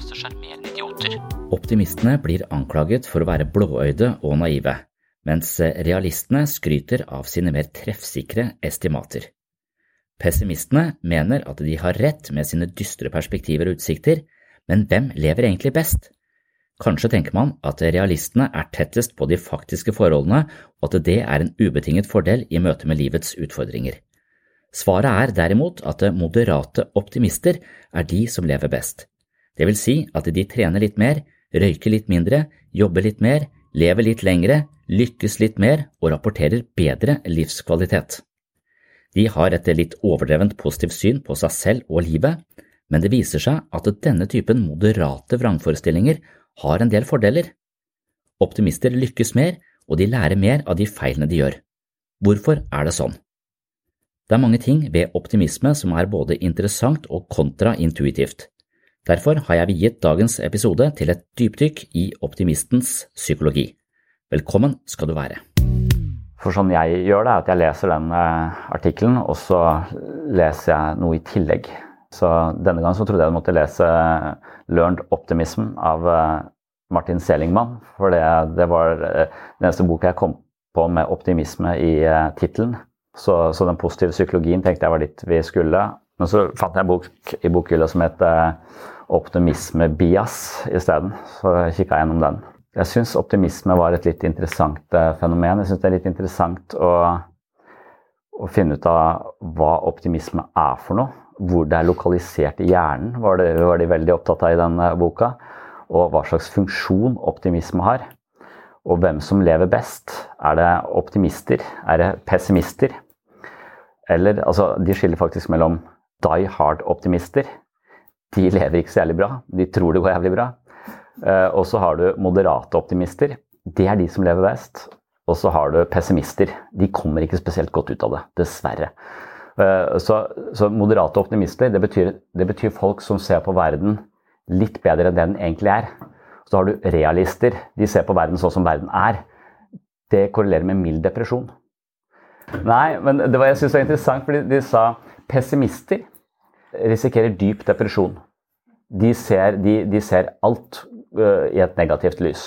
Til sjarmerende idioter. Optimistene blir anklaget for å være blåøyde og naive, mens realistene skryter av sine mer treffsikre estimater. Pessimistene mener at de har rett med sine dystre perspektiver og utsikter, men hvem lever egentlig best? Kanskje tenker man at realistene er tettest på de faktiske forholdene, og at det er en ubetinget fordel i møte med livets utfordringer. Svaret er derimot at moderate optimister er de som lever best. Det vil si at de trener litt mer, røyker litt mindre, jobber litt mer, lever litt lengre, lykkes litt mer og rapporterer bedre livskvalitet. De har et litt overdrevent positivt syn på seg selv og livet, men det viser seg at denne typen moderate vrangforestillinger har en del fordeler. Optimister lykkes mer, og de lærer mer av de feilene de gjør. Hvorfor er det sånn? Det er mange ting ved optimisme som er både interessant og kontraintuitivt. Derfor har jeg viet dagens episode til et dypdykk i optimistens psykologi. Velkommen skal du være. For sånn jeg gjør det, er at jeg leser den uh, artikkelen, og så leser jeg noe i tillegg. Så denne gangen så trodde jeg jeg måtte lese Learned Optimism av uh, Martin Selingman. For det, det var den eneste boka jeg kom på med optimisme i tittelen. Så, så, den positive psykologien tenkte jeg var dit vi skulle. Men så fant jeg en bok i bokhylla som het Optimisme bias isteden. Så kikka jeg gjennom den. Jeg syns optimisme var et litt interessant uh, fenomen. Jeg syns det er litt interessant å, å, finne ut av hva optimisme er for noe. Hvor det er lokalisert i hjernen, var, det, var de veldig opptatt av i denne boka. Og hva slags funksjon optimisme har. Og hvem som lever best. Er det optimister? Er det pessimister? Eller, altså, de skiller faktisk mellom die hard-optimister. De lever ikke så jævlig bra. De tror det går jævlig bra. Eh, og så har du moderate optimister. Det er de som lever best. Og så har du pessimister. De kommer ikke spesielt godt ut av det, dessverre. Eh, så, så moderate optimister, det betyr, det betyr, folk som ser på verden litt bedre enn det den egentlig er. Så har du realister. De ser på verden sånn som verden er. Det korrelerer med mild depresjon. Nei, men det var, jeg synes det var interessant, fordi de sa pessimister risikerer dyp depresjon. de ser, de, de ser alt uh, i et negativt lys.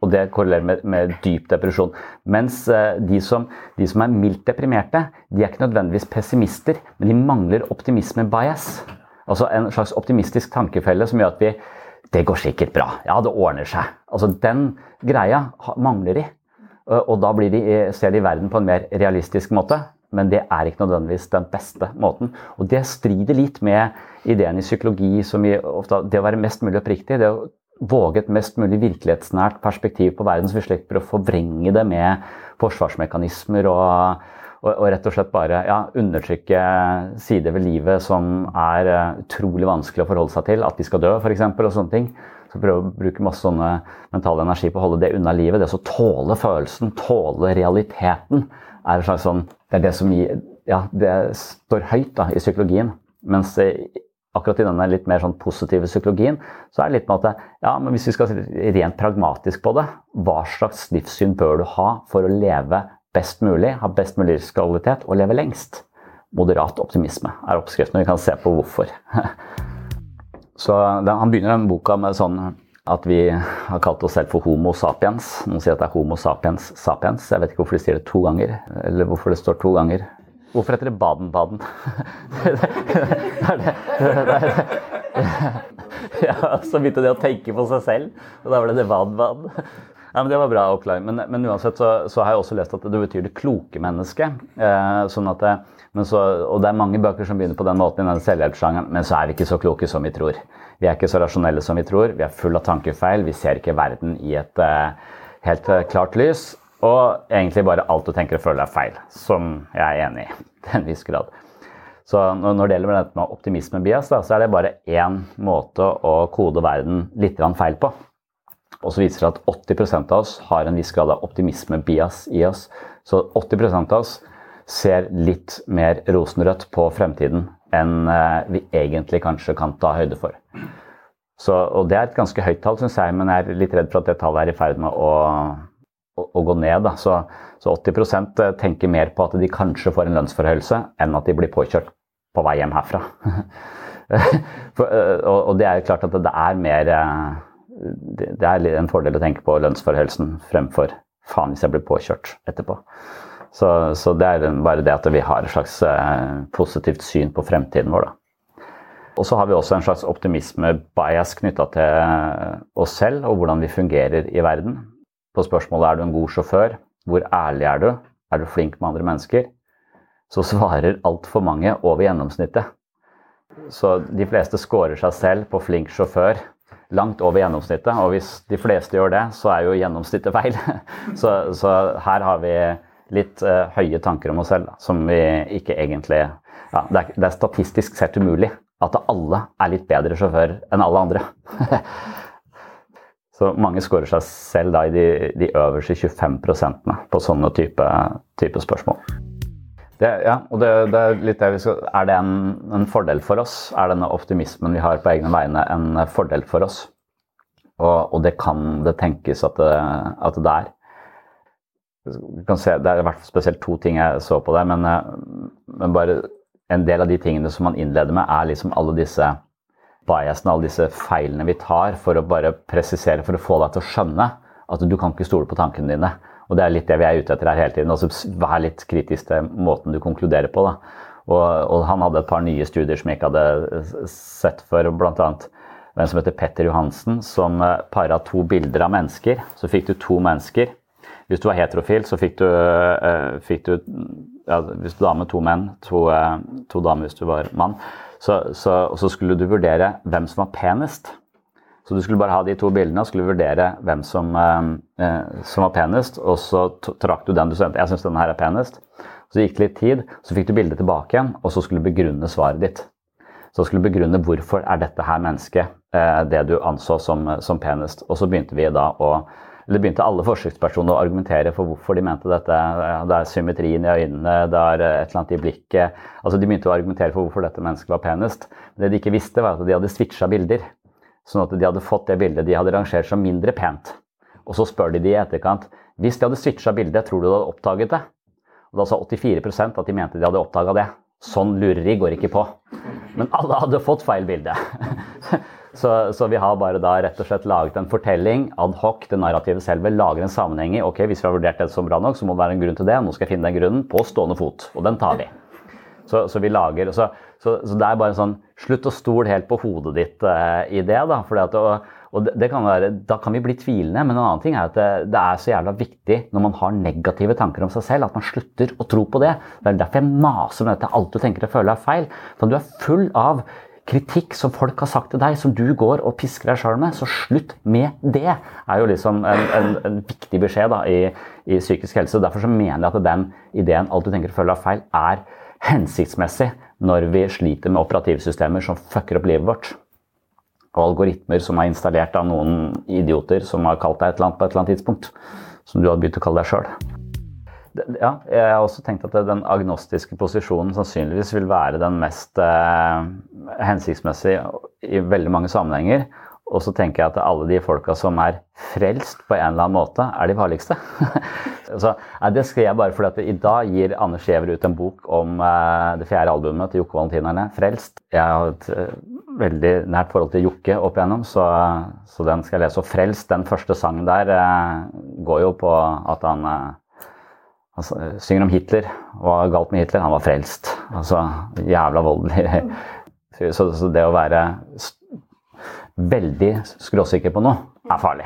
Og det korrelerer med, med dyp depresjon. Mens uh, de, som, de, som, er mildt deprimerte, de er ikke nødvendigvis pessimister, men de mangler optimisme-bias. Altså en slags optimistisk tankefelle som gjør at vi Det går sikkert bra. Ja, det ordner seg. Altså Den greia mangler de. Og da de, ser de verden på en mer realistisk måte men det er ikke nødvendigvis den beste måten. Og det strider litt med ideen i psykologi som ofte, det å være mest mulig oppriktig. det å våge et mest mulig virkelighetsnært perspektiv på verden, så vi slipper å forvrenge det med forsvarsmekanismer og, og, og rett og slett bare ja, undertrykke sider ved livet som er uh, utrolig vanskelig å forholde seg til. At vi skal dø, f.eks. og sånne ting. Så prøve å bruke masse sånne mental energi på å holde det unna livet. Det å tåle følelsen, tåle realiteten er en slags sånn, det er det som gir, ja, det står høyt da, i psykologien. Mens akkurat i denne litt mer sånn positive psykologien, så er det litt med at ja, men hvis vi skal se rent pragmatisk på det, hva slags livssyn bør du ha for å leve best mulig, ha best mulig livskvalitet og leve lengst? Moderat optimisme er oppskriften, vi kan se på hvorfor. Så den, Han begynner den boka med sånn at vi har kalt oss selv for Homo sapiens. Noen sier at det er Homo sapiens sapiens. Jeg vet ikke hvorfor de sier det to ganger, eller hvorfor det står to ganger. Hvorfor heter det Baden-Baden? ja, så begynte de å tenke på seg selv, og da ble det Baden-Baden. Ja, men Det var bra oppklaring. Men, men uansett så, så, har jeg også lest at det betyr det kloke mennesket. Eh, sånn at det, så, og det er mange bøker som begynner på den måten i den selvhjelpssjangeren, men så er vi ikke så kloke som vi tror. Vi er ikke så rasjonelle som vi tror. Vi er full av tankefeil. Vi ser ikke verden i et uh, helt uh, klart lys. Og egentlig bare alt du tenker og føler er feil, som jeg er enig i til en viss grad. Så når det gjelder dette med optimisme-bias, så er det bare én måte å kode verden litt feil på. Og så viser det at 80% av oss har en viss grad av optimisme-bias i oss. Så 80% av oss ser litt mer rosenrødt på fremtiden enn eh, vi egentlig kanskje kan ta høyde for. Så, og Det er et ganske høyt tall, syns jeg, men jeg er litt redd for at det tallet er i ferd med å, å, å gå ned. Så, så, 80 eh, tenker mer på at de kanskje får en lønnsforhøyelse, enn at de blir påkjørt på vei hjem herfra. for, eh, og, og, det er jo klart at det er mer Det er en fordel å tenke på lønnsforhøyelsen fremfor faen hvis jeg blir påkjørt etterpå. Så, så, det er bare det at vi har et slags eh, positivt syn på fremtiden vår. Da. Og så har vi også en slags optimisme-bias knytta til eh, oss selv og hvordan vi fungerer i verden. På spørsmålet er du en god sjåfør, hvor ærlig er du, er du flink med andre mennesker, så svarer altfor mange over gjennomsnittet. Så de fleste scorer seg selv på flink sjåfør langt over gjennomsnittet. Og hvis de fleste gjør det, så er jo gjennomsnittet feil. Så, så her har vi litt uh, høye tanker om oss selv som vi ikke egentlig ja, det, er, det er statistisk sett umulig at alle er litt bedre sjåfør enn alle andre. Så mange scorer seg selv da i de, de øverste 25% på sånne type, type spørsmål. Det, ja, og det, det, er litt det vi skal, er det en, en, fordel for oss? Er denne optimismen vi har på egne vegne, en fordel for oss? Og, og det kan det tenkes at det, at det er. Se, det er i hvert fall spesielt to ting jeg så på der, men, eh, men, bare en del av de tingene som man innleder med, er liksom alle disse biasene, alle disse feilene vi tar for å bare presisere, for å få deg til å skjønne at du kan ikke stole på tankene dine. Og det er litt det vi er ute etter her hele tiden. altså Vær litt kritisk til måten du konkluderer på. da. Og, og, han hadde et par nye studier som jeg ikke hadde sett før, bl.a. en som heter Petter Johansen, som eh, para to bilder av mennesker. Så fikk du to mennesker hvis du var heterofil, så fikk du, uh, fikk du ja, Hvis du var med to menn, to, uh, to damer hvis du var mann, så, så, så, skulle du vurdere hvem som var penest. Så du skulle bare ha de to bildene og skulle vurdere hvem som, som var penest. Og så trakk du den du sendte. Jeg syns denne her er penest. Så gikk det litt tid, så fikk du bildet tilbake igjen, og så skulle du begrunne svaret ditt. Så skulle du begrunne hvorfor er dette her mennesket det du anså som, som penest. Og så begynte vi da å eller begynte alle forsøkspersoner å argumentere for hvorfor de mente dette. Det er symmetrien i øynene, det er et eller annet i blikket. Altså De begynte å argumentere for hvorfor dette mennesket var penest. Det de ikke visste, var at de hadde switcha bilder. Sånn at de hadde fått det bildet de hadde rangert som mindre pent. Og så spør de de i etterkant hvis de hadde switcha bildet, tror du de hadde oppdaget det? Og da sa 84% at de mente de hadde oppdaga det. Sånn lureri går ikke på. Men alle hadde fått feil bilde. Så, så, vi har bare da rett og slett laget en fortelling ad hoc. Det narrativet selve lager en sammenheng i ok, hvis vi har vurdert det som bra nok, så må det være en grunn til det. Nå skal jeg finne den grunnen på stående fot, og den tar vi. Så, så vi lager, så, så, det er bare en sånn Slutt å stole helt på hodet ditt uh, i det. da, fordi at, og, og det, kan være, Da kan vi bli tvilende, men en annen ting er at det, det, er så jævla viktig når man har negative tanker om seg selv, at man slutter å tro på det. Det er derfor jeg maser om dette. Alt du tenker og føler er feil. For du er full av kritikk som folk har sagt til deg, som du går og pisker deg sjøl med, så slutt med det. er jo liksom en, en, en viktig beskjed da, i, i, psykisk helse. Derfor så mener jeg at den ideen alt du tenker å føler er feil, er hensiktsmessig når vi sliter med operativsystemer som fucker opp livet vårt. Og algoritmer som er installert av noen idioter som har kalt deg et eller annet på et eller annet tidspunkt. Som du har begynt å kalle deg sjøl. Ja, jeg har også tenkt at den agnostiske posisjonen sannsynligvis vil være den mest eh, hensiktsmessige i veldig mange sammenhenger. Og så tenker jeg at alle de folka som er frelst på en eller annen måte, er de farligste. så, det skrev jeg bare fordi at i dag gir Anders Giæver ut en bok om eh, det fjerde albumet til Jokke Valentinerne, 'Frelst'. Jeg har et eh, veldig nært forhold til Jokke opp igjennom, så, så, den skal jeg lese. Og 'Frelst', den første sangen der, uh, går jo på at han Altså, synger om Hitler. Hva er galt med Hitler? Han var frelst. Altså, jævla voldelig. Så, så det å være veldig skråsikker på noe er farlig.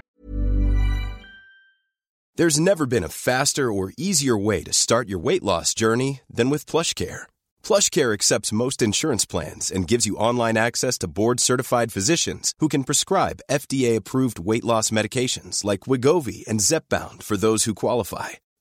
There's never been a faster or easier way to start your weight loss journey than with PlushCare. PlushCare accepts most insurance plans and gives you online access to board-certified physicians who can prescribe FDA-approved weight loss medications like Wigovi and Zepbound for those who qualify.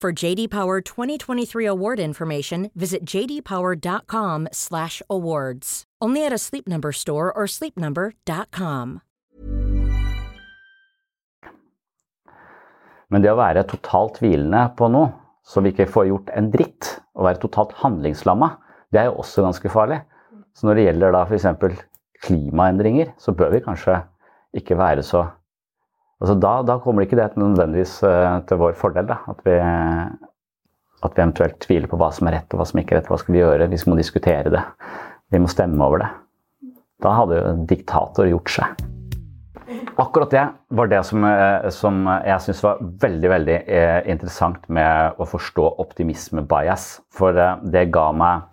For JD Power 2023 award information, visit jdpower.com/awards. Only at a Sleep Number store or sleepnumber.com. Men det å være totalt hvilende på noe, så vi ikke får gjort en dritt, å være totalt handlingslamma, det er jo også ganske farlig. Så når det gjelder da f.eks. klimaendringer, så bør vi kanskje ikke være så Altså da, da, kommer ikke det nødvendigvis uh, til vår fordel. Da. At vi, at vi eventuelt tviler på hva som er rett og hva som ikke er rett. Hva skal vi gjøre? Vi må diskutere det. Vi må stemme over det. Da hadde jo en diktator gjort seg. Akkurat det var det som, eh, som jeg syns var veldig veldig eh, interessant med å forstå optimisme-bias. For det ga meg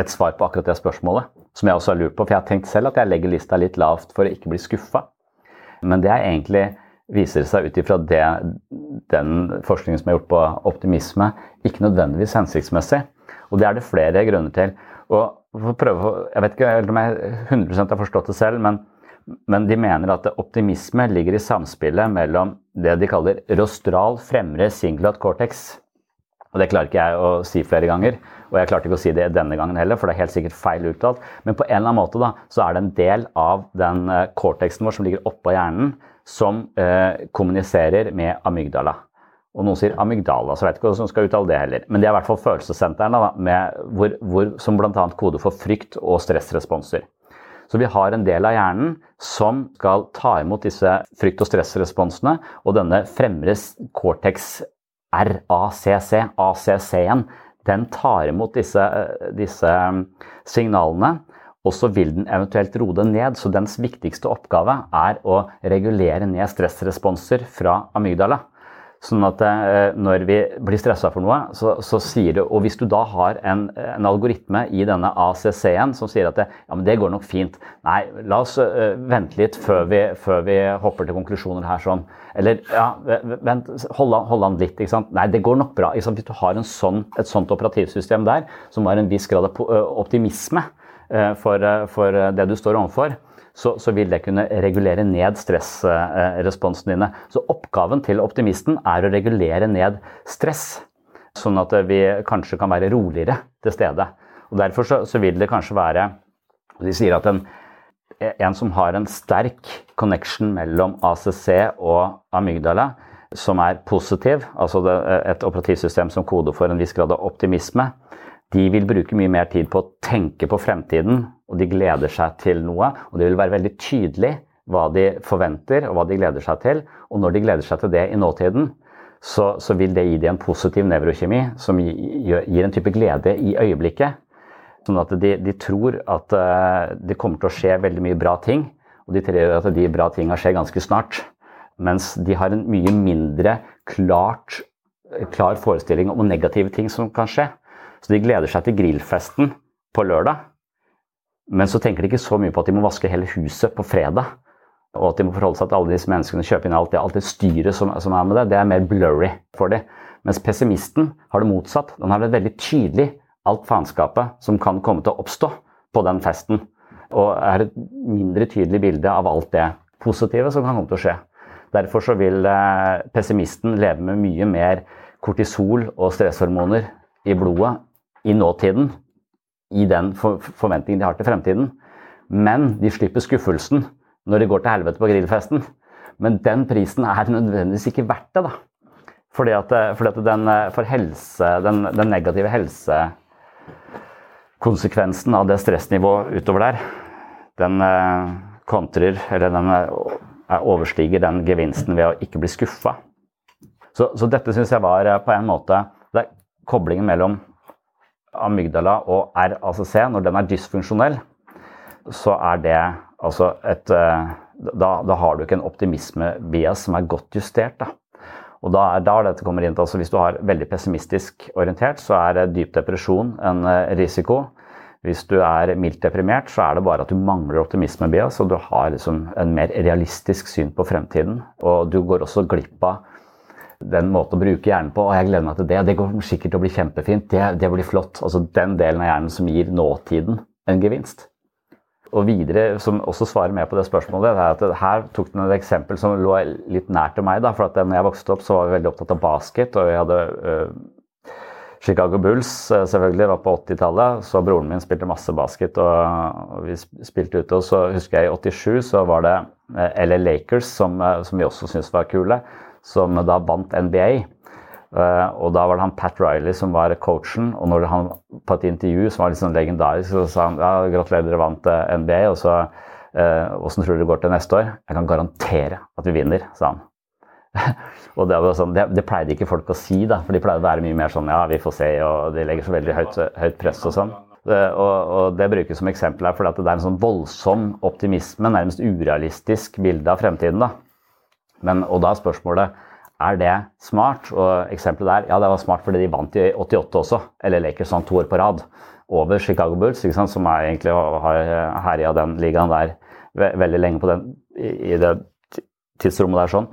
et svar på akkurat det spørsmålet, som jeg også har lurt på. For jeg har tenkt selv at jeg legger lista litt lavt for å ikke bli skuffa. Men det er egentlig viser det seg ut ifra den forskningen som er gjort på optimisme, ikke nødvendigvis hensiktsmessig. Og det er det flere grunner til. Og prøve, jeg vet ikke om jeg 100 har forstått det selv, men, men, de mener at optimisme ligger i samspillet mellom det de kaller rostral fremre singlet cortex. Og Det klarer ikke jeg å si flere ganger, og jeg klarte ikke å si det denne gangen heller, for det er helt sikkert feil uttalt. Men på en eller annen måte da, så er det en del av den eh, cortexen vår som ligger oppå hjernen, som eh, kommuniserer med amygdala. Og noen sier amygdala, så jeg vet ikke hva som skal uttale det heller. Men det er i hvert fall følelsessentrene hvor, hvor, som bl.a. kode for frykt og stressresponser. Så vi har en del av hjernen som skal ta imot disse frykt- og stressresponsene. Og denne fremre cortex RACC, ACC-en, den tar imot disse, eh, disse signalene og så vil den eventuelt roe det ned. Så dens viktigste oppgave er å regulere ned stressresponser fra amygdala. Sånn at eh, når vi blir stressa for noe, så, så, sier det Og hvis du da har en, en algoritme i denne ACC-en som sier at det, ja, men det går nok fint Nei, la oss uh, vente litt før vi, før vi, hopper til konklusjoner her sånn. Eller ja, vent, hold an, hold an litt. ikke sant? Nei, det går nok bra. Hvis du har sånn, et sånt operativsystem der som har en viss grad av optimisme uh, for, uh, for det du står overfor, så, så, vil det kunne regulere ned stressresponsene dine. Så oppgaven til optimisten er å regulere ned stress, sånn at vi kanskje kan være roligere til stede. Og Derfor så, så vil det kanskje være De sier at en, en som har en sterk connection mellom ACC og amygdala, som er positiv, altså et operativsystem som koder for en viss grad av optimisme, de vil bruke mye mer tid på å tenke på fremtiden, og de gleder seg til noe. Og det vil være veldig tydelig hva de forventer og hva de gleder seg til. Og når de gleder seg til det i nåtiden, så, så vil det gi dem en positiv nevrokjemi som gir, en type glede i øyeblikket. Sånn at de, de tror at uh, det kommer til å skje veldig mye bra ting, og de tror at de bra tinga skjer ganske snart. Mens de har en mye mindre klart, klar forestilling om negative ting som kan skje. Så de gleder seg til grillfesten på lørdag. Men så tenker de ikke så mye på at de må vaske hele huset på fredag. Og at de må forholde seg til alle disse menneskene, kjøpe inn alt det, alt det styret som, som, er med det. Det er mer blurry for dem. Mens pessimisten har det motsatt. Den har det veldig tydelig, alt faenskapet som kan komme til å oppstå på den festen. Og er et mindre tydelig bilde av alt det positive som kan komme til å skje. Derfor så vil eh, pessimisten leve med mye mer kortisol og stresshormoner i blodet i nåtiden i den forventningen de har til fremtiden. Men de slipper skuffelsen når de går til helvete på grillfesten. Men den prisen er nødvendigvis ikke verdt det. da. Fordi at, eh, fordi at den, eh, for helse, den, den negative helsekonsekvensen av det stressnivået utover der, den eh, kontrer, eller den overstiger den gevinsten ved å ikke bli skuffa. Så, så, dette syns jeg var på en måte det er koblingen mellom amygdala og RACC, når den er dysfunksjonell, så er det altså et eh, da, da, har du ikke en optimisme-bias som er godt justert. Da. Og da er da dette kommer inn til, altså Hvis du har veldig pessimistisk orientert, så er dyp depresjon en eh, risiko. Hvis du er mildt deprimert, så er det bare at du mangler optimisme-bias, og du har liksom en mer realistisk syn på fremtiden. Og du går også glipp av den måten å bruke hjernen på. og jeg gleder meg til det. Det går sikkert til å bli kjempefint. Det, det blir flott. Altså Den delen av hjernen som gir nåtiden en gevinst. Og videre, som også svarer med på det spørsmålet, er at her tok den et eksempel som lå litt nært til meg. da, for at når jeg vokste opp, så var vi veldig opptatt av basket. og vi hadde uh, Chicago Bulls uh, selvfølgelig var på 80-tallet, så broren min spilte masse basket. Og, vi spilte ute. Og så husker jeg i 87 så var det uh, LA Lakers som, som vi også syntes var kule som da vant NBA. Uh, og da var det han Pat Riley som var coachen. Og når han på et intervju som var litt sånn legendarisk, så sa han ja, gratulerer, dere vant eh, NBA. Og så åssen uh, tror du det går til neste år? Jeg kan garantere at vi vinner, sa han. og det, sånn, det, det, pleide ikke folk å si, da, for de pleide å være mye mer sånn ja, vi får se, og de legger så veldig høyt, høyt press og sånn. Og, og, det brukes som eksempel her, for det er en sånn voldsom optimisme, nærmest urealistisk bilde av fremtiden. da. Men, og da er spørsmålet er det smart. Og eksempelet der, ja det var smart fordi de vant i 88 også, eller Lakers sånn to år på rad. Over Chicago Bulls, som er egentlig har herja den ligaen der veldig lenge på den, i det tidsrommet der. sånn.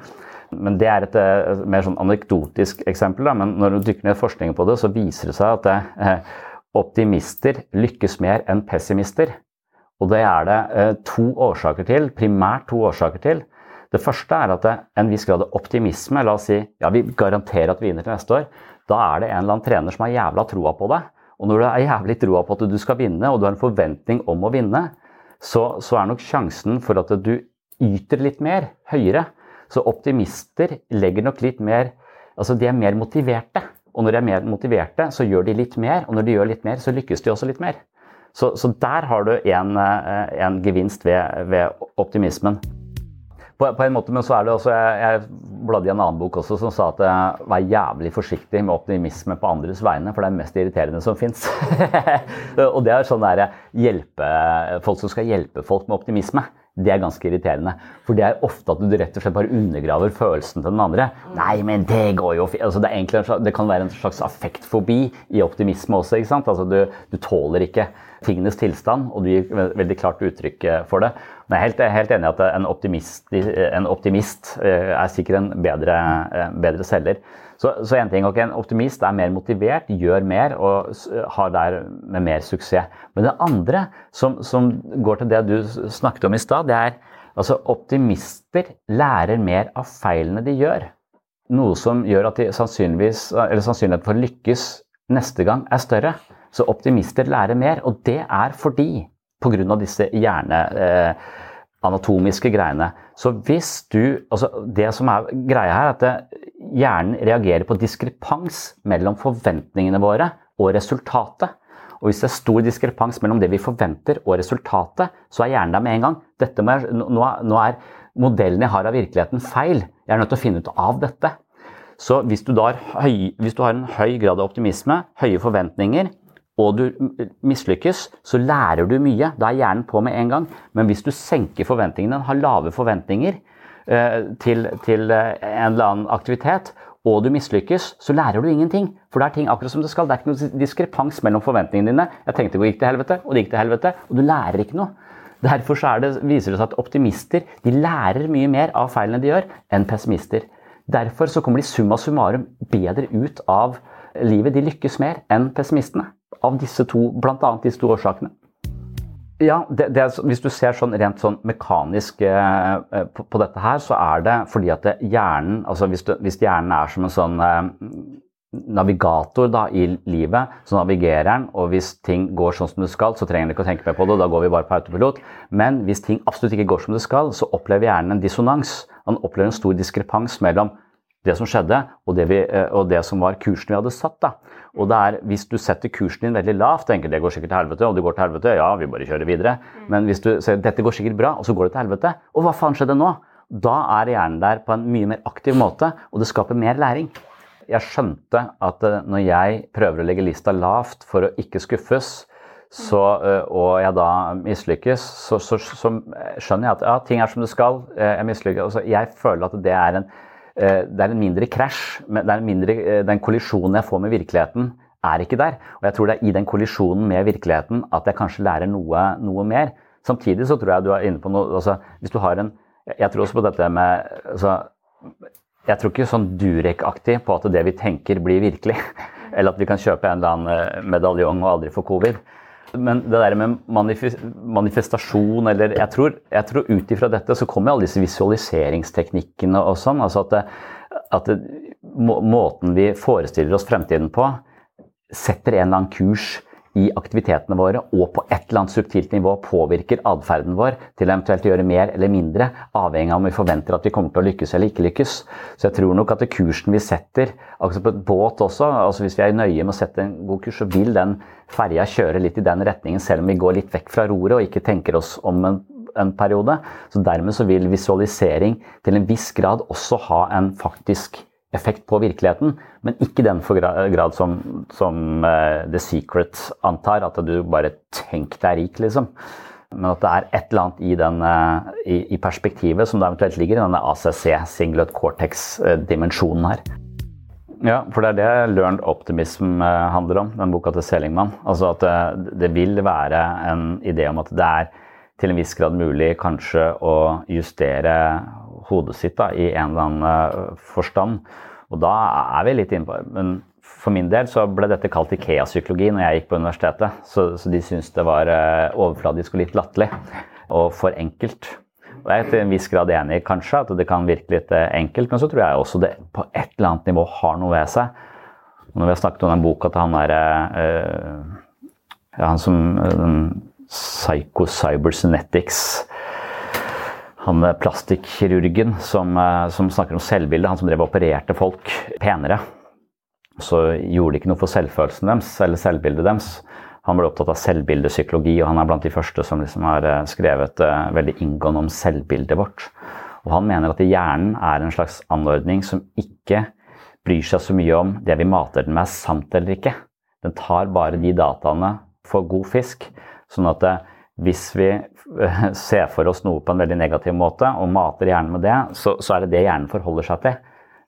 Men Det er et eh, mer sånn anekdotisk eksempel. Da. Men når du dykker ned forskningen på det, så viser det seg at det, eh, optimister lykkes mer enn pessimister. Og det er det eh, to årsaker til, primært to årsaker til. Det første er at det en viss grad av optimisme. La oss si ja, vi garanterer at vi vinner til neste år. Da er det en eller annen trener som har jævla troa på det. Og når du har jævlig troa på at du skal vinne, og du har en forventning om å vinne, så, så er nok sjansen for at du yter litt mer, høyere. Så optimister legger nok litt mer Altså de er mer motiverte. Og når de er mer motiverte, så gjør de litt mer. Og når de gjør litt mer, så lykkes de også litt mer. Så, så der har du en, eh, en gevinst ved, ved optimismen. På, på, en måte, men så er det også, Jeg, jeg bladde i en annen bok også som sa at jeg var jævlig forsiktig med optimisme på andres vegne, for det er det mest irriterende som fins. og det er sånn der hjelpe, folk som skal hjelpe folk med optimisme. det er ganske irriterende. For det er ofte at du rett og slett bare undergraver følelsen til den andre. Nei, men det går jo. Altså, det, er slags, det kan være en slags affektfobi i optimisme også. ikke sant? Altså, du, du tåler ikke tingenes tilstand, og du gir veldig klart uttrykk eh, for det. Jeg er helt, helt enig i at en optimist, en optimist eh, er sikkert en bedre, eh, bedre selger. Så, så en ting, okay, en optimist er mer motivert, gjør mer og har der med mer suksess. Men det andre som, som går til det du snakket om i stad, det er altså optimister lærer mer av feilene de gjør. Noe som gjør at de sannsynligheten for å lykkes neste gang er større. Så optimister lærer mer, og det er fordi pga. disse hjerneanatomiske Eh, greiene. Så hvis du altså Det som er greia her, er at det, hjernen reagerer på diskrepans mellom forventningene våre og resultatet. Og hvis det er stor diskrepans mellom det vi forventer og resultatet, så er hjernen der med en gang. Er, nå, nå, er modellen jeg har av virkeligheten feil. Jeg er nødt til å finne ut av dette. Så hvis du, har, høy, hvis du har en høy grad av optimisme, høye forventninger, og du mislykkes, så lærer du mye. Da er hjernen på med en gang. Men hvis du senker forventningene, har lave forventninger eh, til, til eh, en eller annen aktivitet, og du mislykkes, så lærer du ingenting. For det er ting akkurat som det skal. Det er ikke noe diskrepans mellom forventningene dine. Jeg tenkte det gikk til helvete, og det gikk til helvete. Og du lærer ikke noe. Derfor det, viser det seg at optimister de lærer mye mer av feilene de gjør, enn pessimister. Derfor så kommer de summa summarum bedre ut av livet. De lykkes mer enn pessimistene av disse to, bl.a. disse to årsakene. Ja, det, det, Hvis du ser sånn rent sånn mekanisk eh, eh, på, på, dette her, så er det fordi at det, hjernen altså hvis, du, hvis, hjernen er som en sånn eh, navigator da, i livet, så navigerer den. Og hvis ting går sånn som det skal, så trenger den ikke å tenke mer på det. Da går vi bare på autopilot. Men hvis ting absolutt ikke går som det skal, så opplever hjernen en dissonans. Han opplever en stor diskrepans mellom det som skjedde, og det, vi, eh, og det, som var kursen vi hadde satt. da. Og det er, Hvis du setter kursen din veldig lavt, tenker det går sikkert til helvete, og det går til helvete, ja, vi bare kjører videre. Men hvis du sier dette går sikkert bra, og så går det til helvete, og hva faen skjedde nå? Da er hjernen der på en mye mer aktiv måte, og det skaper mer læring. Jeg skjønte at eh, når jeg prøver å legge lista lavt for å ikke skuffes, så, eh, og jeg da mislykkes, så, så, så, skjønner jeg at ja, ting er som det skal. Jeg mislykkes. Altså, jeg føler at det er en Eh, det er en mindre krasj. Eh, den kollisjonen jeg får med virkeligheten, er ikke der. Og jeg tror det er i den kollisjonen med virkeligheten at jeg kanskje lærer noe, noe mer. Samtidig så tror jeg du er inne på noe altså, Hvis du har en Jeg tror også på dette med altså, Jeg tror ikke sånn Durek-aktig på at det vi tenker, blir virkelig. Eller at vi kan kjøpe en eller annen eh, medaljong og aldri få covid. Men det der med manifestasjon eller Jeg tror, jeg tror ut ifra dette så kommer alle disse visualiseringsteknikkene og sånn. Altså at, det, at det, måten vi forestiller oss fremtiden på, setter en eller annen kurs i aktivitetene våre og på et eller annet subtilt nivå påvirker atferden vår til eventuelt å gjøre mer eller mindre, avhengig av om vi forventer at vi kommer til å lykkes eller ikke lykkes. Så jeg tror nok at kursen vi setter, altså på et båt også, altså hvis vi er nøye med å sette en god kurs, så vil den ferja kjøre litt i den retningen, selv om vi går litt vekk fra roret og ikke tenker oss om en en periode. Så Dermed så vil visualisering til en viss grad også ha en faktisk effekt på virkeligheten, men ikke den for grad som, som uh, The Secret antar, at du bare tenk deg rik, liksom. Men at det er et eller annet i, den, uh, i, i perspektivet som det eventuelt ligger i denne ACC, Singlet Cortex-dimensjonen her. Ja, for det er det Learned Optimism uh, handler om, den boka til Selingman. Altså at det, det vil være en idé om at det er til en viss grad mulig kanskje å justere hodet sitt da, i en eller annen eh, forstand. Og da er vi litt inne på Men for min del så ble dette kalt Ikea-psykologi når jeg gikk på universitetet. Så, så de syntes det var eh, overfladisk og litt latterlig. Og for enkelt. Og jeg er til en viss grad enig kanskje at det kan virke litt eh, enkelt, men så tror jeg også det på et eller annet nivå har noe ved seg. Når vi har snakket om den boka til han derre øh, ja, Han som den Psycho Cybersynetics han plastikkirurgen som, eh, som, snakker om selvbilde, han som drev og opererte folk penere. Så gjorde det ikke noe for selvfølelsen deres eller selvbildet deres. Han ble opptatt av selvbildepsykologi, og han er blant de første som liksom har eh, skrevet veldig inngående om selvbildet vårt. Og han mener at hjernen er en slags anordning som ikke bryr seg så mye om det vi mater den med, er sant eller ikke. Den tar bare de dataene for god fisk. Sånn at hvis vi ser for oss noe på en veldig negativ måte og mater hjernen med det, så, så er det det hjernen forholder seg til.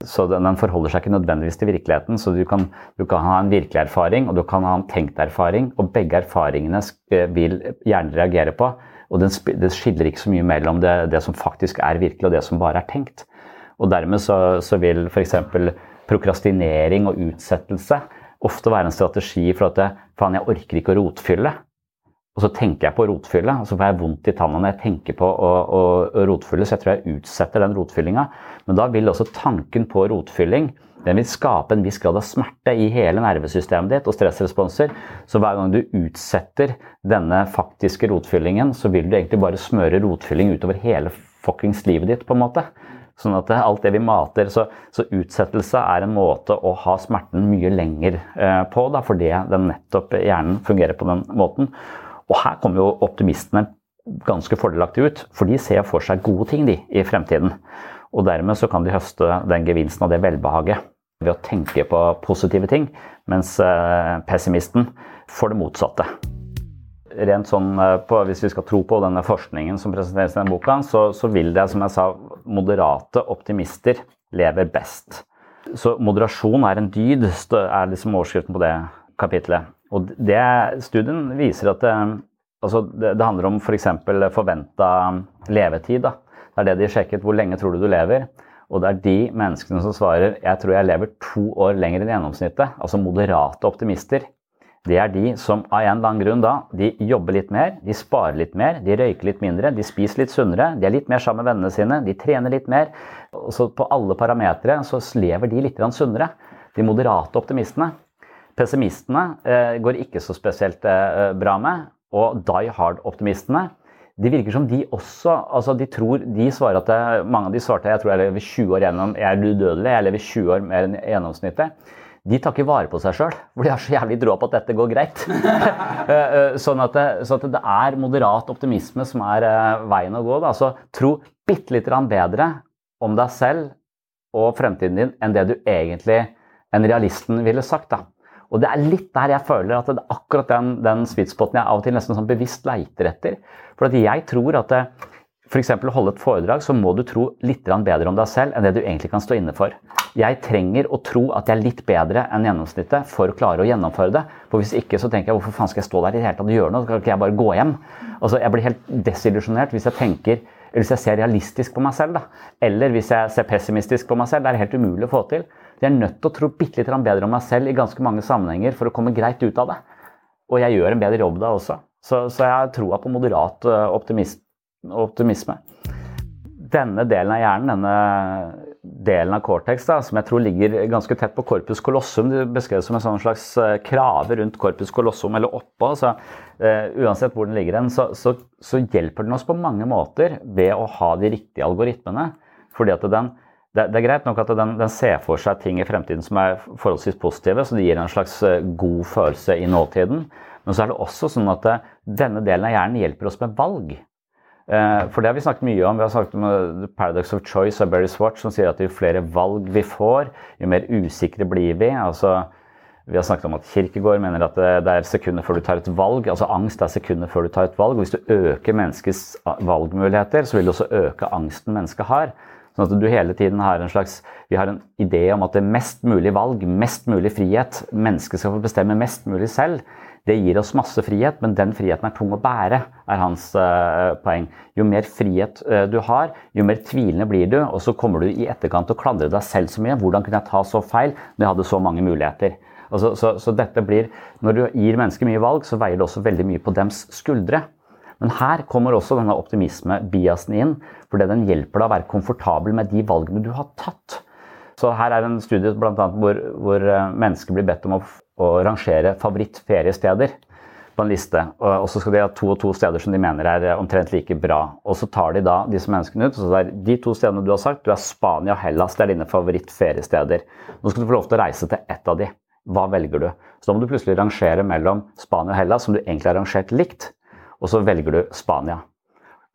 Så den, den, forholder seg ikke nødvendigvis til virkeligheten. Så du kan, du kan, ha en virkelig erfaring og du kan ha en tenkt erfaring, og begge erfaringene vil hjernen reagere på. Og den, det skiller ikke så mye mellom det, det, som faktisk er virkelig og det som bare er tenkt. Og dermed så, så vil f.eks. prokrastinering og utsettelse ofte være en strategi for at faen, jeg orker ikke å rotfylle. Og så tenker jeg på rotfylle, og så får jeg vondt i tanna når jeg tenker på å, å, å rotfylle, så jeg tror jeg utsetter den rotfyllinga. Men da vil også tanken på rotfylling den vil skape en viss grad av smerte i hele nervesystemet ditt og stressresponser. Så hver gang du utsetter denne faktiske rotfyllingen, så vil du egentlig bare smøre rotfylling utover hele fuckings livet ditt, på en måte. Sånn at alt det vi mater Så, så utsettelse er en måte å ha smerten mye lenger eh, på, da, fordi den nettopp hjernen fungerer på den måten. Og her kommer jo optimistene ganske fordelaktig ut, for de ser for seg gode ting de, i fremtiden. Og dermed så kan de høste den gevinsten og det velbehaget ved å tenke på positive ting, mens eh, pessimisten får det motsatte rent sånn eh, på, Hvis vi skal tro på denne forskningen som presenteres i denne boka, så, så, vil det, som jeg sa, moderate optimister lever best. Så moderasjon er en dyd, er liksom overskriften på det kapitlet. Og det, studien viser at det, altså det, det handler om f.eks. For forventa levetid. Da. Det er det de sjekket. Hvor lenge tror du du lever? Og det er de menneskene som svarer jeg tror jeg lever to år lenger enn gjennomsnittet. Altså moderate optimister det er de som av en eller annen grunn da, de jobber litt mer, de sparer litt mer, de røyker litt mindre, de spiser litt sunnere, de er litt mer sammen med vennene sine, de trener litt mer. Så på alle parametere så lever de litt sunnere. De moderate optimistene. Pessimistene eh, går ikke så spesielt eh, bra med. Og die hard-optimistene det virker som de også altså de tror, de svarer at det, Mange av de svarte jeg tror jeg lever 20 år gjennom, jeg er udødelig, jeg lever 20 år mer enn gjennomsnittet de tar ikke vare på seg sjøl, for de har så jævlig tro på at dette går greit. Eh, eh, sånn, at det, så at det, er moderat optimisme som er eh, veien å gå. Da. Så tro bitte litt bedre om deg selv og fremtiden din enn det du egentlig en realisten ville sagt. Da. Og det er litt der jeg føler at det er akkurat den, den sweetspoten jeg av og til nesten sånn bevisst leiter etter. For at jeg tror at det, f.eks. å holde et foredrag, så må du tro litt bedre om deg selv enn det du egentlig kan stå inne for. Jeg trenger å tro at jeg er litt bedre enn gjennomsnittet for å klare å gjennomføre det. For hvis ikke så tenker jeg hvorfor faen skal jeg stå der i det hele tatt og gjøre noe? Skal ikke jeg bare gå hjem? Altså, jeg blir helt desillusjonert hvis jeg tenker eller hvis jeg ser realistisk på meg selv, da. Eller hvis jeg ser pessimistisk på meg selv. Det er helt umulig å få til. Jeg er nødt til å tro bitte litt bedre om meg selv i ganske mange sammenhenger for å komme greit ut av det. Og jeg gjør en bedre jobb da også. Så, så jeg har troa på moderat eh, optimisme. Denne delen av hjernen, denne delen av cortex, da, som jeg tror ligger ganske tett på corpus colossum, det beskrevet som en sånn slags eh, krave rundt corpus colossum eller oppå. så uh, Uansett hvor den ligger hen, så, så, så, hjelper den oss på mange måter ved å ha de riktige algoritmene. fordi at den, det, det, er greit nok at den, den, ser for seg ting i fremtiden som er forholdsvis positive, så det gir en slags eh, god følelse i nåtiden. Men så er det også sånn at denne delen av hjernen hjelper oss med valg. Eh, for det har vi snakket mye om. Vi har snakket om The Paradox of Choice av Berry Swatch, som sier at jo flere valg vi får, jo mer usikre blir vi. Altså, vi har snakket om at Kirkegård mener at det er sekunder før du tar et valg. altså Angst er sekunder før du tar et valg. og Hvis du øker menneskets valgmuligheter, så vil du også øke angsten mennesket har. Sånn at du hele tiden har en slags Vi har en idé om at det er mest mulig valg, mest mulig frihet. Mennesket skal få bestemme mest mulig selv. Det gir oss masse frihet, men den friheten er tung å bære, er hans uh, poeng. Jo mer frihet uh, du har, jo mer tvilende blir du, og så kommer du i etterkant til å klandre deg selv så mye. Hvordan kunne jeg ta så feil når jeg hadde så mange muligheter? Altså, så, så, dette blir, Når du gir mennesker mye valg, så veier det også veldig mye på dems skuldre. Men her kommer også denne optimisme-biasen inn, fordi den hjelper deg å være komfortabel med de valgene du har tatt. Så her er en studie blant annet, hvor, hvor eh, mennesker blir bedt om å å rangere favorittferiesteder på en liste. Og så skal de ha to og to steder som de mener er omtrent like bra. Og så tar de da disse menneskene ut. og så er De to stedene du har sagt, du er Spania og Hellas. Det er dine favorittferiesteder. Nå skal du få lov til å reise til ett av de. Hva velger du? Så da må du plutselig rangere mellom Spania og Hellas, som du egentlig har rangert likt, og så velger du Spania.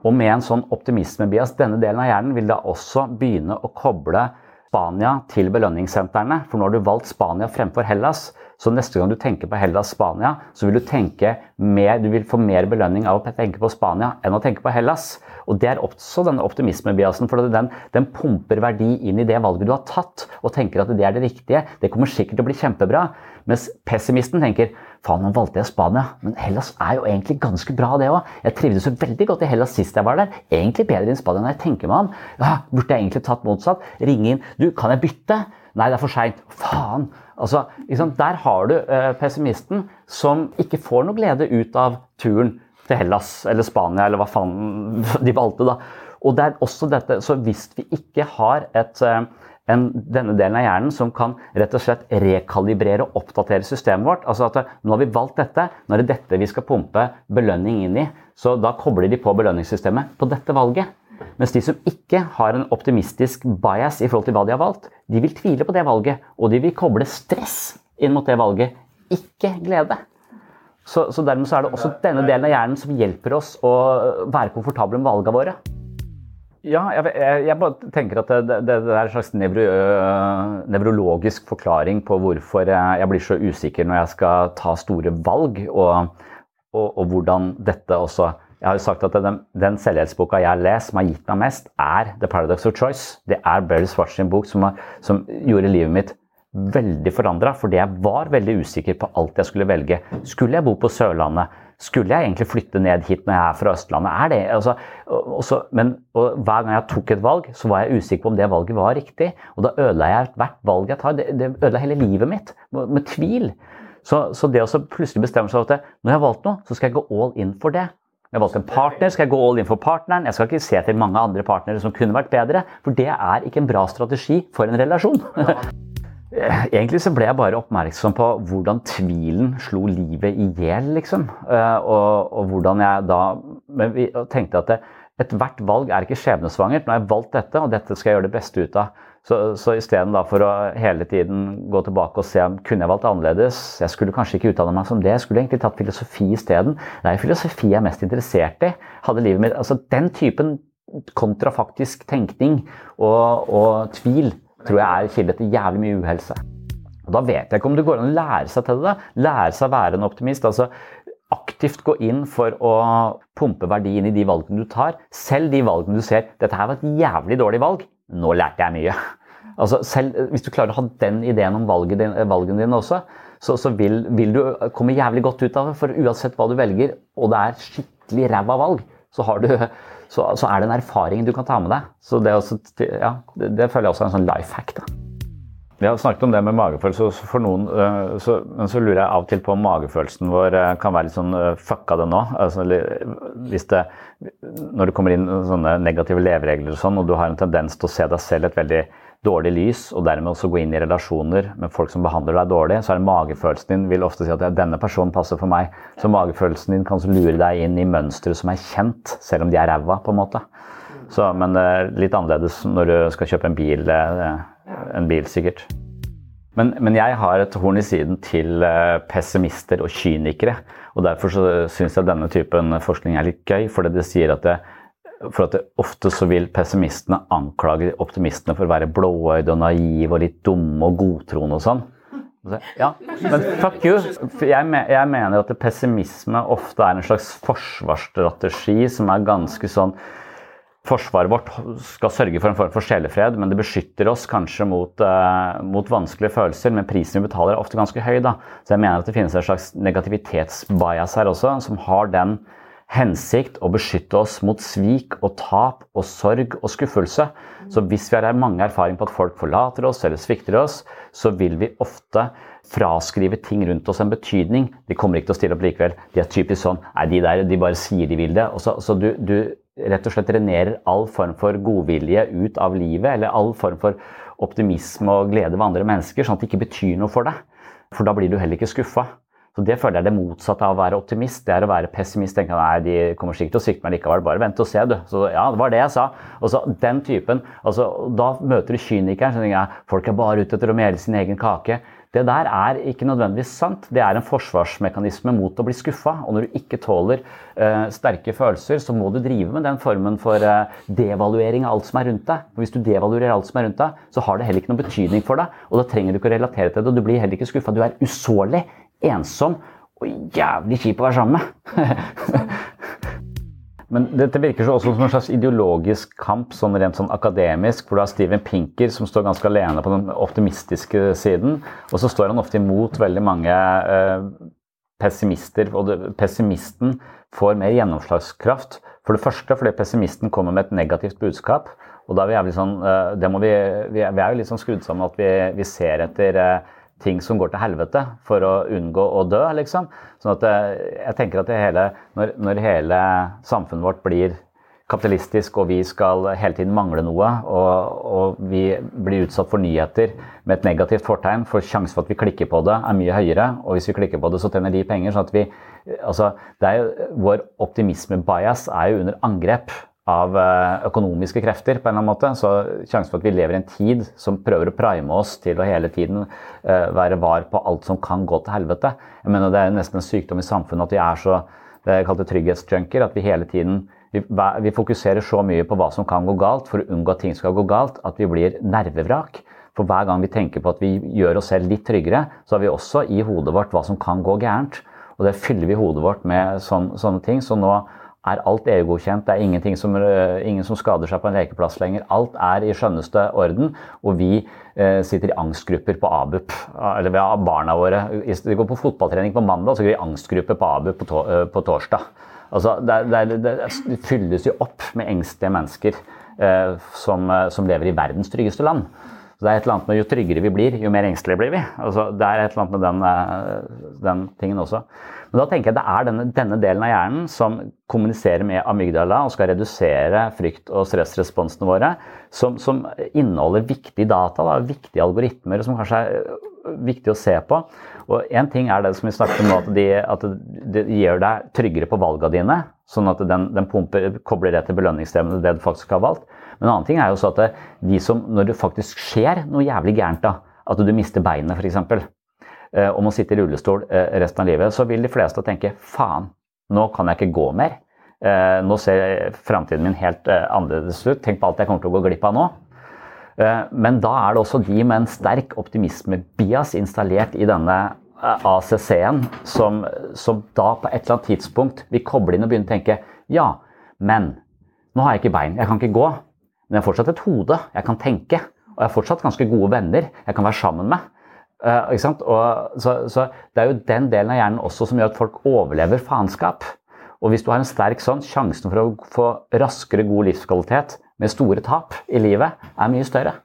Og med en sånn optimismebias, denne delen av hjernen vil da også begynne å koble Spania til belønningssentrene. For nå har du valgt Spania fremfor Hellas, Så neste gang du tenker på Hellas, Spania, så vil du tenke mer, du vil få mer belønning av å tenke på Spania enn å tenke på Hellas. Og det er også denne optimismebiasen, for den, den pumper verdi inn i det valget du har tatt, og tenker at det er det riktige. Det kommer sikkert til å bli kjempebra. Mens pessimisten tenker faen, nå valgte jeg Spania, men Hellas er jo egentlig ganske bra, det òg. Jeg trivdes jo veldig godt i Hellas sist jeg var der. Egentlig bedre enn Spania når jeg tenker meg om. Ja, burde jeg egentlig tatt motsatt? Ringe inn. Du, kan jeg bytte? Nei, det er for seint. Faen. Altså, liksom, der har du uh, pessimisten som ikke får noe glede ut av turen til Hellas eller Spania eller hva faen de valgte, da. Og det er også dette, så hvis vi ikke har et, eh, en, denne delen av hjernen som kan rett og slett rekalibrere og oppdatere systemet vårt. altså at eh, Nå har vi valgt dette, nå er det dette vi skal pumpe belønning inn i. Så da kobler de på belønningssystemet på dette valget. Mens de som ikke har en optimistisk bias i forhold til hva de har valgt, de vil tvile på det valget. Og de vil koble stress inn mot det valget, ikke glede. Så, så, dermed så er det også denne delen av hjernen som hjelper oss å være komfortable med valgene våre. Ja, jeg, jeg, jeg bare tenker at det, det, det, er en slags nevro, øh, nevrologisk forklaring på hvorfor jeg, jeg, blir så usikker når jeg skal ta store valg, og, og, og hvordan dette også Jeg har jo sagt at den, den selvhjelpsboka jeg har lest som har gitt meg mest, er The Paradox of Choice. Det er Barry Swatch sin bok som, har, som gjorde livet mitt veldig forandra, fordi jeg var veldig usikker på alt jeg skulle velge. Skulle jeg bo på Sørlandet? Skulle jeg egentlig flytte ned hit når jeg er fra Østlandet? Er det, altså, også, men Hver gang jeg tok et valg, så var jeg usikker på om det valget var riktig. Og da ødela jeg hvert valg jeg tar. Det, det ødela hele livet mitt med, med tvil. Så, så, det å plutselig bestemme seg for at når jeg har valgt noe, så skal jeg gå all in for det. Jeg har valgt en partner, skal jeg gå all in for partneren. Jeg skal ikke se til mange andre partnere som kunne vært bedre, for det er ikke en bra strategi for en relasjon. Ja. Egentlig så ble jeg bare oppmerksom på hvordan tvilen slo livet i hjel, liksom. Eh, og, og, hvordan jeg da Men vi tenkte at ethvert valg er ikke skjebnesvangert. Nå har jeg valgt dette, og dette skal jeg gjøre det beste ut av. Så, så istedenfor å hele tiden gå tilbake og se om kunne jeg valgt annerledes Jeg skulle kanskje ikke utdanne meg som det. Jeg skulle egentlig tatt filosofi isteden. Det er filosofi jeg er mest interessert i. Hadde livet mitt, altså Den typen kontrafaktisk tenkning og, og tvil tror jeg er kilde til jævlig mye uhelse. Og Da vet jeg ikke om det går an å lære seg til det. Lære seg å være en optimist. altså Aktivt gå inn for å pumpe verdi inn i de valgene du tar. Selv de valgene du ser dette her var et jævlig dårlig valg. Nå lærte jeg mye. Altså selv, hvis du klarer å ha den ideen om din, valgene dine også, så, så vil, vil, du komme jævlig godt ut av det. For uansett hva du velger, og det er skikkelig ræva valg, så har du så, så, er det en erfaring du kan ta med deg. Så det, også, ja, det, det føler jeg også er en sånn life hack. da. Vi har snakket om det med magefølelse, for noen, øh, så, men så lurer jeg av og til på om magefølelsen vår øh, kan være litt sånn øh, fucka det nå. Altså, det, når det kommer inn sånne negative leveregler og sånn, og du har en tendens til å se deg selv et veldig dårlig lys, og dermed også gå inn i relasjoner med folk som behandler deg dårlig, så er det magefølelsen din vil ofte si at denne personen passer for meg. Så magefølelsen din kan lure deg inn i mønstre som er kjent, selv om de er ræva, på en måte. Så, men det litt annerledes når du skal kjøpe en bil, eh, en bil sikkert. Men, men, jeg har et horn i siden til eh, pessimister og kynikere. og Derfor syns jeg denne typen forskning er litt gøy, fordi det sier at det, for at det, ofte så vil pessimistene anklage optimistene for å være blåøyde og naive og litt dumme og godtroende og sånn. Ja, men fuck you. Jeg, mener at pessimisme ofte er en slags forsvarsstrategi som er ganske sånn Forsvaret vårt skal sørge for en form for sjelefred, men det beskytter oss kanskje mot, eh, mot, vanskelige følelser. Men prisen vi betaler er ofte ganske høy. Da. Så jeg mener at det finnes en slags negativitetsbias her også, som har den hensikt å beskytte oss mot svik og tap og sorg og skuffelse. Så hvis vi har mange erfaring på at folk forlater oss eller svikter oss, så vil vi ofte fraskrive ting rundt oss en betydning. De kommer ikke til å stille opp likevel. De er typisk sånn Nei, de der de bare sier de vil det. Og så, så du, du, rett og slett drenerer all form for godvilje ut av livet, eller all form for optimisme og glede ved andre mennesker, sånn at det ikke betyr noe for deg. For da blir du heller ikke skuffa. Så Det føler jeg er det motsatte av å være optimist. Det er å være pessimist. tenke nei, de kommer sikkert til å svikte meg likevel. Bare vent og se, du. Så ja, det var det jeg sa. Og så den typen, altså, Da møter du kynikeren som tenker jeg, folk er bare ute etter å mele sin egen kake. Det der er ikke nødvendigvis sant. Det er en forsvarsmekanisme mot å bli skuffa. Og når du ikke tåler uh, sterke følelser, så må du drive med den formen for uh, devaluering av alt som er rundt deg. Og hvis du devaluerer alt som er rundt deg, så har det heller ikke noen betydning for deg. Og da trenger du ikke å relatere til det, og du blir heller ikke skuffa. Du er usårlig, ensom og jævlig kjip å være sammen med. Men dette virker så også som en slags ideologisk kamp, sånn rent sånn akademisk, hvor du har Steven Pinker som står ganske alene på den optimistiske siden, og så står han ofte imot veldig mange eh, pessimister. Og pessimisten får mer gjennomslagskraft. For det første fordi pessimisten kommer med et negativt budskap. Og da er vi sånn, eh, vi, vi, er, vi er jo litt sånn skrudd sammen at vi, vi ser etter eh, ting som går til helvete for å unngå å dø, liksom. Sånn at eh, jeg tenker at hele, når, når, hele samfunnet vårt blir kapitalistisk og vi skal hele tiden mangle noe, og, og, vi blir utsatt for nyheter med et negativt fortegn, for sjansen for at vi klikker på det, er mye høyere. Og hvis vi klikker på det, så tjener de penger. sånn at vi, altså, jo, Vår optimisme-bias er jo under angrep av eh, økonomiske krefter, på en eller annen måte. Så sjansen for at vi lever i en tid som prøver å prime oss til å hele tiden uh, være var på alt som kan gå til helvete. Jeg mener Det er nesten en sykdom i samfunnet at vi er så det er kalt trygghetsjunker. At vi hele tiden vi, vi, fokuserer så mye på hva som kan gå galt for å unngå at ting skal gå galt, at vi blir nervevrak. For hver gang vi tenker på at vi gjør oss selv litt tryggere, så har vi også i hodet vårt hva som kan gå gærent. Og det fyller vi hodet vårt med sånn, sånne ting. Så nå er alt EU-godkjent. Det er som, eh, ingen som skader seg på en lekeplass lenger. Alt er i skjønneste orden. Og vi eh, sitter i angstgrupper på ABUP. Eller vi har barna våre. De går på fotballtrening på mandag, så går de i angstgruppe på ABUP på, to, eh, på torsdag. Altså, det, det, det, det, fylles jo opp med engstelige mennesker eh, som, eh, som lever i verdens tryggeste land. Så det er et eller annet med Jo tryggere vi blir, jo mer engstelige blir vi. Altså, det er et eller annet med den, den tingen også. Men da tenker jeg det er denne, denne, delen av hjernen som kommuniserer med amygdala og skal redusere frykt- og stressresponsene våre, som, som inneholder viktige data, da, viktige algoritmer som kanskje er øh, viktig å se på. Og Én ting er det som vi snakket om nå, at de, de gjør deg tryggere på valgene dine. Sånn at den, den pumper, kobler det til belønningssystemet, det du faktisk har valgt. Men en annen ting er jo så at de som, når det faktisk skjer noe jævlig gærent, da, at du mister beinet f.eks. Eh, og må sitte i rullestol eh, resten av livet, så vil de fleste tenke faen, nå kan jeg ikke gå mer. Eh, nå ser framtiden min helt annerledes ut. Tenk på alt jeg kommer til å gå glipp av nå. Men da er det også de med en sterk optimisme-bias installert i denne ACC-en, som, som, da på et eller annet tidspunkt vil koble inn og begynne å tenke ja, men nå har jeg ikke bein, jeg kan ikke gå. Men jeg har fortsatt et hode, jeg kan tenke. Og jeg har fortsatt ganske gode venner jeg kan være sammen med. Uh, og, så, så, Det er jo den delen av hjernen også som gjør at folk overlever faenskap. Og hvis du har en sterk sånn, sjansen for å få raskere god livskvalitet med store tap i livet er mye større.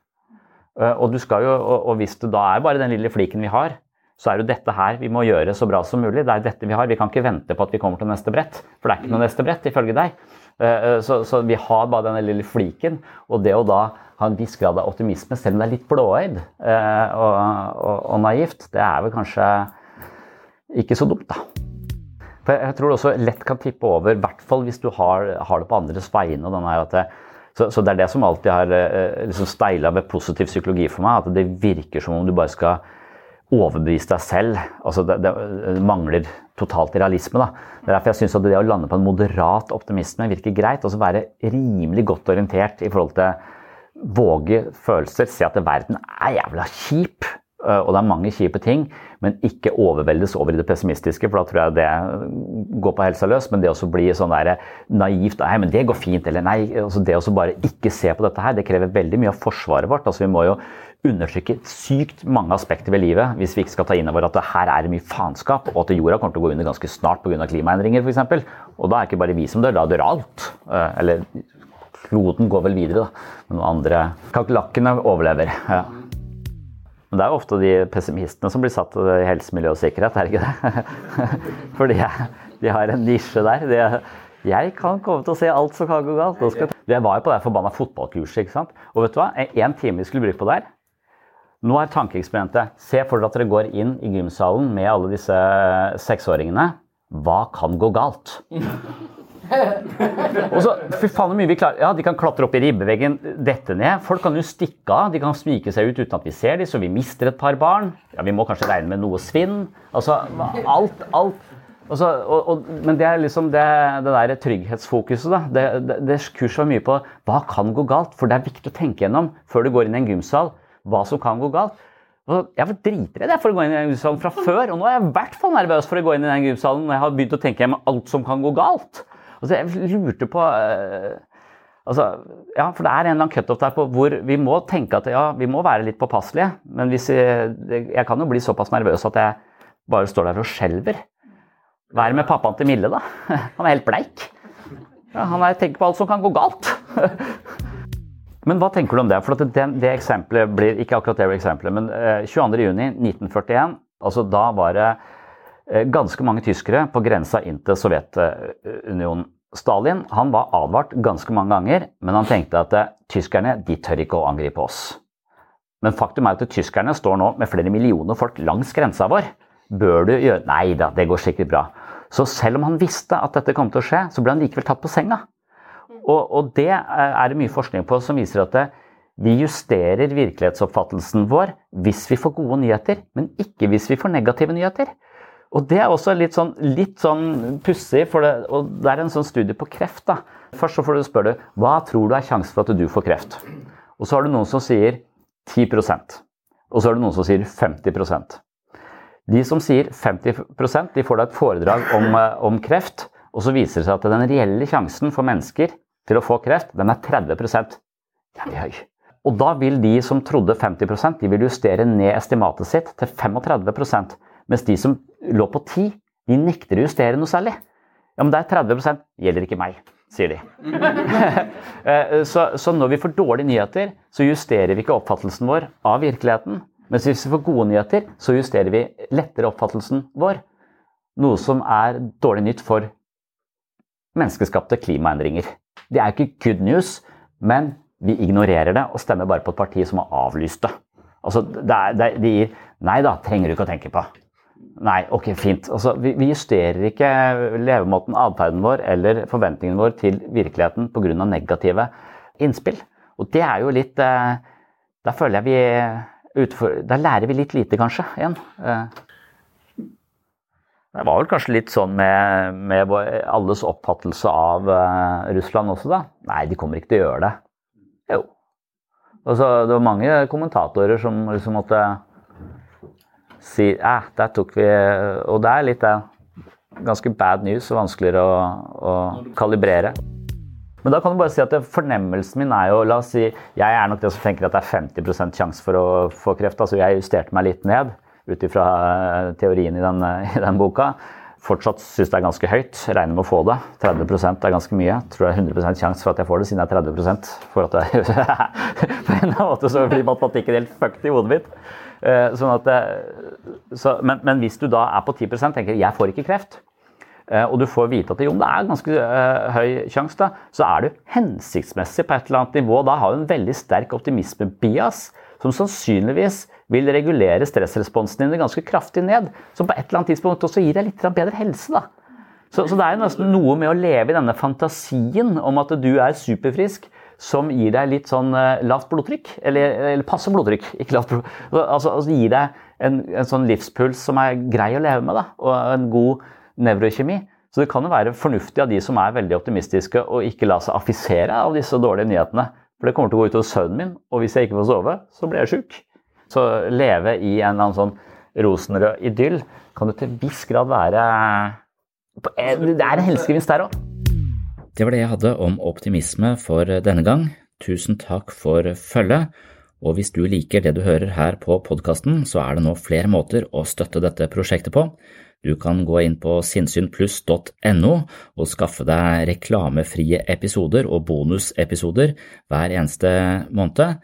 Uh, og, jo, og, og, hvis det da er bare den lille fliken vi har, så er det jo dette her vi må gjøre så bra som mulig. Det er dette vi har. Vi kan ikke vente på at vi kommer til neste brett, for det er ikke noe neste brett ifølge deg. Uh, så, så vi har bare denne lille fliken. Og det å da ha en viss grad av optimisme, selv om det er litt blåøyd eh, og, og, og, naivt, det er vel kanskje ikke så dumt, da. For jeg tror det også lett kan tippe over, i hvert fall hvis du har, har det på andres vegne. Så, så, det er det som alltid har eh, liksom steila ved positiv psykologi for meg. At det virker som om du bare skal overbevise deg selv. Altså det, det mangler totalt realisme. Da. Det er derfor jeg syns det å lande på en moderat optimisme virker greit. Og så være rimelig godt orientert i forhold til våge følelser, se at verden er jævla kjip. Eh, og det er mange kjipe ting, men ikke overveldes over i det pessimistiske, for da tror jeg det går på helsa løs. Men det å bli sånn der naivt Nei, men det går fint. Eller nei. Altså det å bare ikke se på dette her, det krever veldig mye av forsvaret vårt. Altså Vi må jo undertrykke sykt mange aspekter ved livet hvis vi ikke skal ta inn over at det her er mye faenskap, og at jorda kommer til å gå under ganske snart pga. klimaendringer f.eks. Og da er det ikke bare vi som dør, da dør alt. Eh, eller kloden går vel videre, da. Men noen andre Kakerlakkene overlever. ja. Men det er jo ofte de pessimistene som blir satt i helse, miljø og sikkerhet, er det ikke det? For de, har en nisje der. De, jeg kan komme til å se alt som kan gå galt. Jeg var jo på det forbanna fotballkurset. ikke sant? Og vet du hva? En time vi skulle bruke på der. Nå er tankeeksperimentet Se for dere at dere går inn i gymsalen med alle disse seksåringene. Hva kan gå galt? Og så, fy faen hvor mye vi klarer. Ja, De kan klatre opp i ribbeveggen, dette ned. Folk kan jo stikke av. De kan smike seg ut uten at vi ser dem, så vi mister et par barn. Ja, Vi må kanskje regne med noe svinn. Altså, alt, alt. Altså, og, og, men det er liksom det, det der trygghetsfokuset. da, Det, det, det kurset var mye på hva kan gå galt. For det er viktig å tenke gjennom før du går inn i en gymsal hva som kan gå galt. Jeg var dritredd for å gå inn i den gymsalen fra før, og nå er jeg i hvert fall nervøs for å gå inn i den gymsalen når jeg har begynt å tenke gjennom alt som kan gå galt. Altså, jeg lurte på uh, altså, ja, For det er en eller annen cutoff der på hvor vi må tenke at ja, vi må være litt påpasselige. Men jeg, jeg kan jo bli såpass nervøs at jeg bare står der og skjelver. Er med pappaen til Mille, da? Han er helt bleik. Ja, han er, tenker på alt som kan gå galt. Men hva tenker du om det? For det, det, eksempelet blir ikke akkurat det eksempelet, men 22.6.1941, altså da var det eh, ganske mange tyskere på grensa inn til Sovjetunionen. Stalin han var advart ganske mange ganger, men han tenkte at eh, tyskerne de tør ikke å angripe oss. Men faktum er at tyskerne står nå med flere millioner folk langs grensa vår. Bør du gjøre Nei da, det går sikkert bra. Så selv om han visste at dette kom til å skje, så ble han likevel tatt på senga. Og, og, det er det mye forskning på som viser at det, vi justerer virkelighetsoppfattelsen vår hvis vi får gode nyheter, men ikke hvis vi får negative nyheter. Og det er også litt sånn, litt sånn pussig, for det, og det er en sånn studie på kreft. da. Først så får du spørre hva tror du er sjansen for at du får kreft. Og så har du noen som sier 10% Og så har du noen som sier 50% De som sier 50% de får da et foredrag om, eh, om kreft, og så viser det seg at den reelle sjansen for mennesker til å få kreft, den er 30% Jævlig høy. Og da vil de som trodde 50 de vil justere ned estimatet sitt til 35% Mens de som lå på 10 de nekter å justere noe særlig. Ja, men det er 30% gjelder ikke meg, sier de. Eh, så, så, når vi får dårlige nyheter, så justerer vi ikke oppfattelsen vår av virkeligheten. Mens hvis vi får gode nyheter, så justerer vi lettere oppfattelsen vår. Noe som er dårlig nytt for menneskeskapte klimaendringer. Det er ikke good news, men vi ignorerer det og stemmer bare på et parti som har avlyst det. Altså, det er, det, de gir Nei da, trenger du ikke å tenke på. Nei, ok, fint. Altså, vi, vi, justerer ikke levemåten, atferden vår eller forventningen vår til virkeligheten pga. negative innspill. Og det er jo litt eh, Da føler jeg vi utfor, Da lærer vi litt lite, kanskje, igjen. Det var vel kanskje litt sånn med, med alles oppfattelse av uh, Russland også, da. Nei, de kommer ikke til å gjøre det. Jo. Altså, det var mange kommentatorer som liksom måtte si eh, der tok vi Og det er litt det. Ganske bad news og vanskeligere å, å kalibrere. Men da kan du bare si at fornemmelsen min er jo La oss si jeg er nok det som tenker at det er 50% sjanse for å få kreft. Altså jeg justerte meg litt ned ut ifra eh, teorien i den, eh, i den boka. Fortsatt syns det er ganske høyt. Regner med å få det. 30% er ganske mye. Tror det er 100% sjanse for at jeg får det, siden jeg er 30 for at jeg, På en måte så blir matematikken helt fucked i hodet mitt. Eh, sånn at, så, men, men, hvis du da er på 10% tenker jeg får ikke kreft, og du får vite at det, jo, det er ganske høy sjanse, så er du hensiktsmessig på et eller annet nivå. Da har du en veldig sterk optimisme-bias som sannsynligvis vil regulere stressresponsen din ganske kraftig ned. Som på et eller annet tidspunkt også gir deg litt bedre helse. da. Så, så, det er jo nesten noe med å leve i denne fantasien om at du er superfrisk, som gir deg litt sånn uh, lavt blodtrykk. Eller, eller, passe blodtrykk, ikke lavt blodtrykk. Altså, altså gir deg en, en, sånn livspuls som er grei å leve med, da, og en god nevrokjemi. Så det kan jo være fornuftig av de som er veldig optimistiske, å ikke la seg affisere av disse dårlige nyhetene. For det kommer til å gå utover søvnen min, og hvis jeg ikke får sove, så blir jeg sjuk. Så leve i en eller annen sånn rosenrød idyll kan du til en viss grad være Det er en helsegevinst der òg. Det var det jeg hadde om optimisme for denne gang. Tusen takk for følget. Og hvis du liker det du hører her på podkasten, så er det nå flere måter å støtte dette prosjektet på. Du kan gå inn på sinnssynpluss.no og skaffe deg reklamefrie episoder og bonusepisoder hver eneste måned.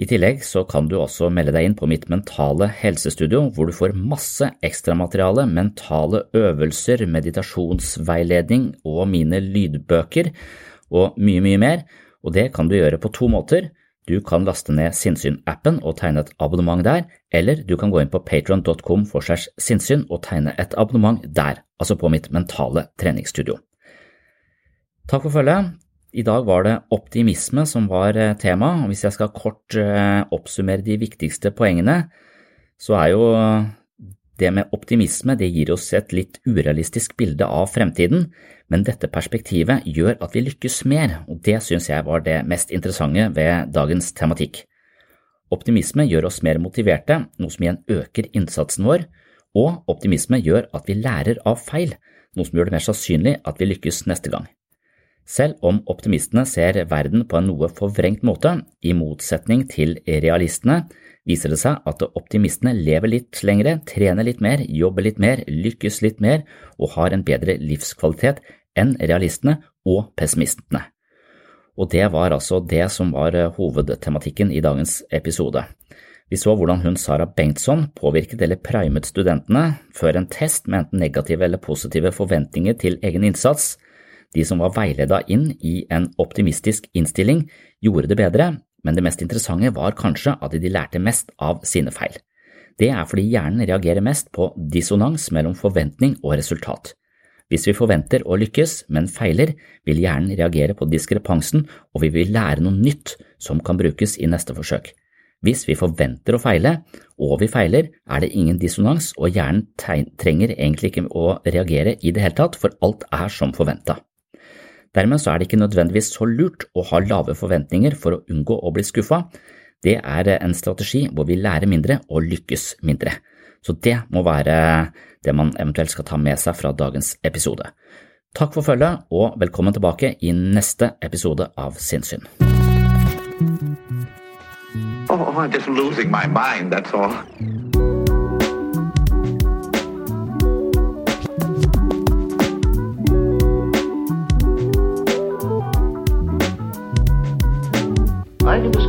I tillegg så kan du også melde deg inn på mitt mentale helsestudio, hvor du får masse ekstramateriale, mentale øvelser, meditasjonsveiledning og mine lydbøker, og mye, mye mer, og det kan du gjøre på to måter. Du kan laste ned Sinnsyn-appen og tegne et abonnement der, eller du kan gå inn på patron.com for segs sinnssyn og tegne et abonnement der, altså på mitt mentale treningsstudio. Takk for følget. I dag var det optimisme som var eh, tema, og hvis jeg skal kort eh, oppsummere de viktigste poengene, så er jo det med optimisme det gir oss et litt urealistisk bilde av fremtiden, men dette perspektivet gjør at vi lykkes mer, og det synes jeg var det mest interessante ved dagens tematikk. Optimisme gjør oss mer motiverte, noe som igjen øker innsatsen vår, og optimisme gjør at vi lærer av feil, noe som gjør det mer sannsynlig at vi lykkes neste gang. Selv om optimistene ser verden på en noe forvrengt måte, i motsetning til realistene, viser det seg at optimistene lever litt lengre, trener litt mer, jobber litt mer, lykkes litt mer og har en bedre livskvalitet enn realistene og pessimistene. Og det var altså det som var hovedtematikken i dagens episode. Vi så hvordan hun Sara Bengtsson påvirket eller primet studentene før en test med enten negative eller positive forventninger til egen innsats. De som var veileda inn i en optimistisk innstilling, gjorde det bedre, men det mest interessante var kanskje at de lærte mest av sine feil. Det er fordi hjernen reagerer mest på dissonans mellom forventning og resultat. Hvis vi forventer å lykkes, men feiler, vil hjernen reagere på diskrepansen, og vi vil lære noe nytt som kan brukes i neste forsøk. Hvis vi forventer å feile, og vi feiler, er det ingen dissonans, og hjernen trenger egentlig ikke å reagere i det hele tatt, for alt er som forventa. Dermed så er det ikke nødvendigvis så lurt å ha lave forventninger for å unngå å bli skuffa. Det er en strategi hvor vi lærer mindre og lykkes mindre. Så det må være det man eventuelt skal ta med seg fra dagens episode. Takk for følget, og velkommen tilbake i neste episode av Sinnssyn. Oh, I'm just losing my mind, that's all.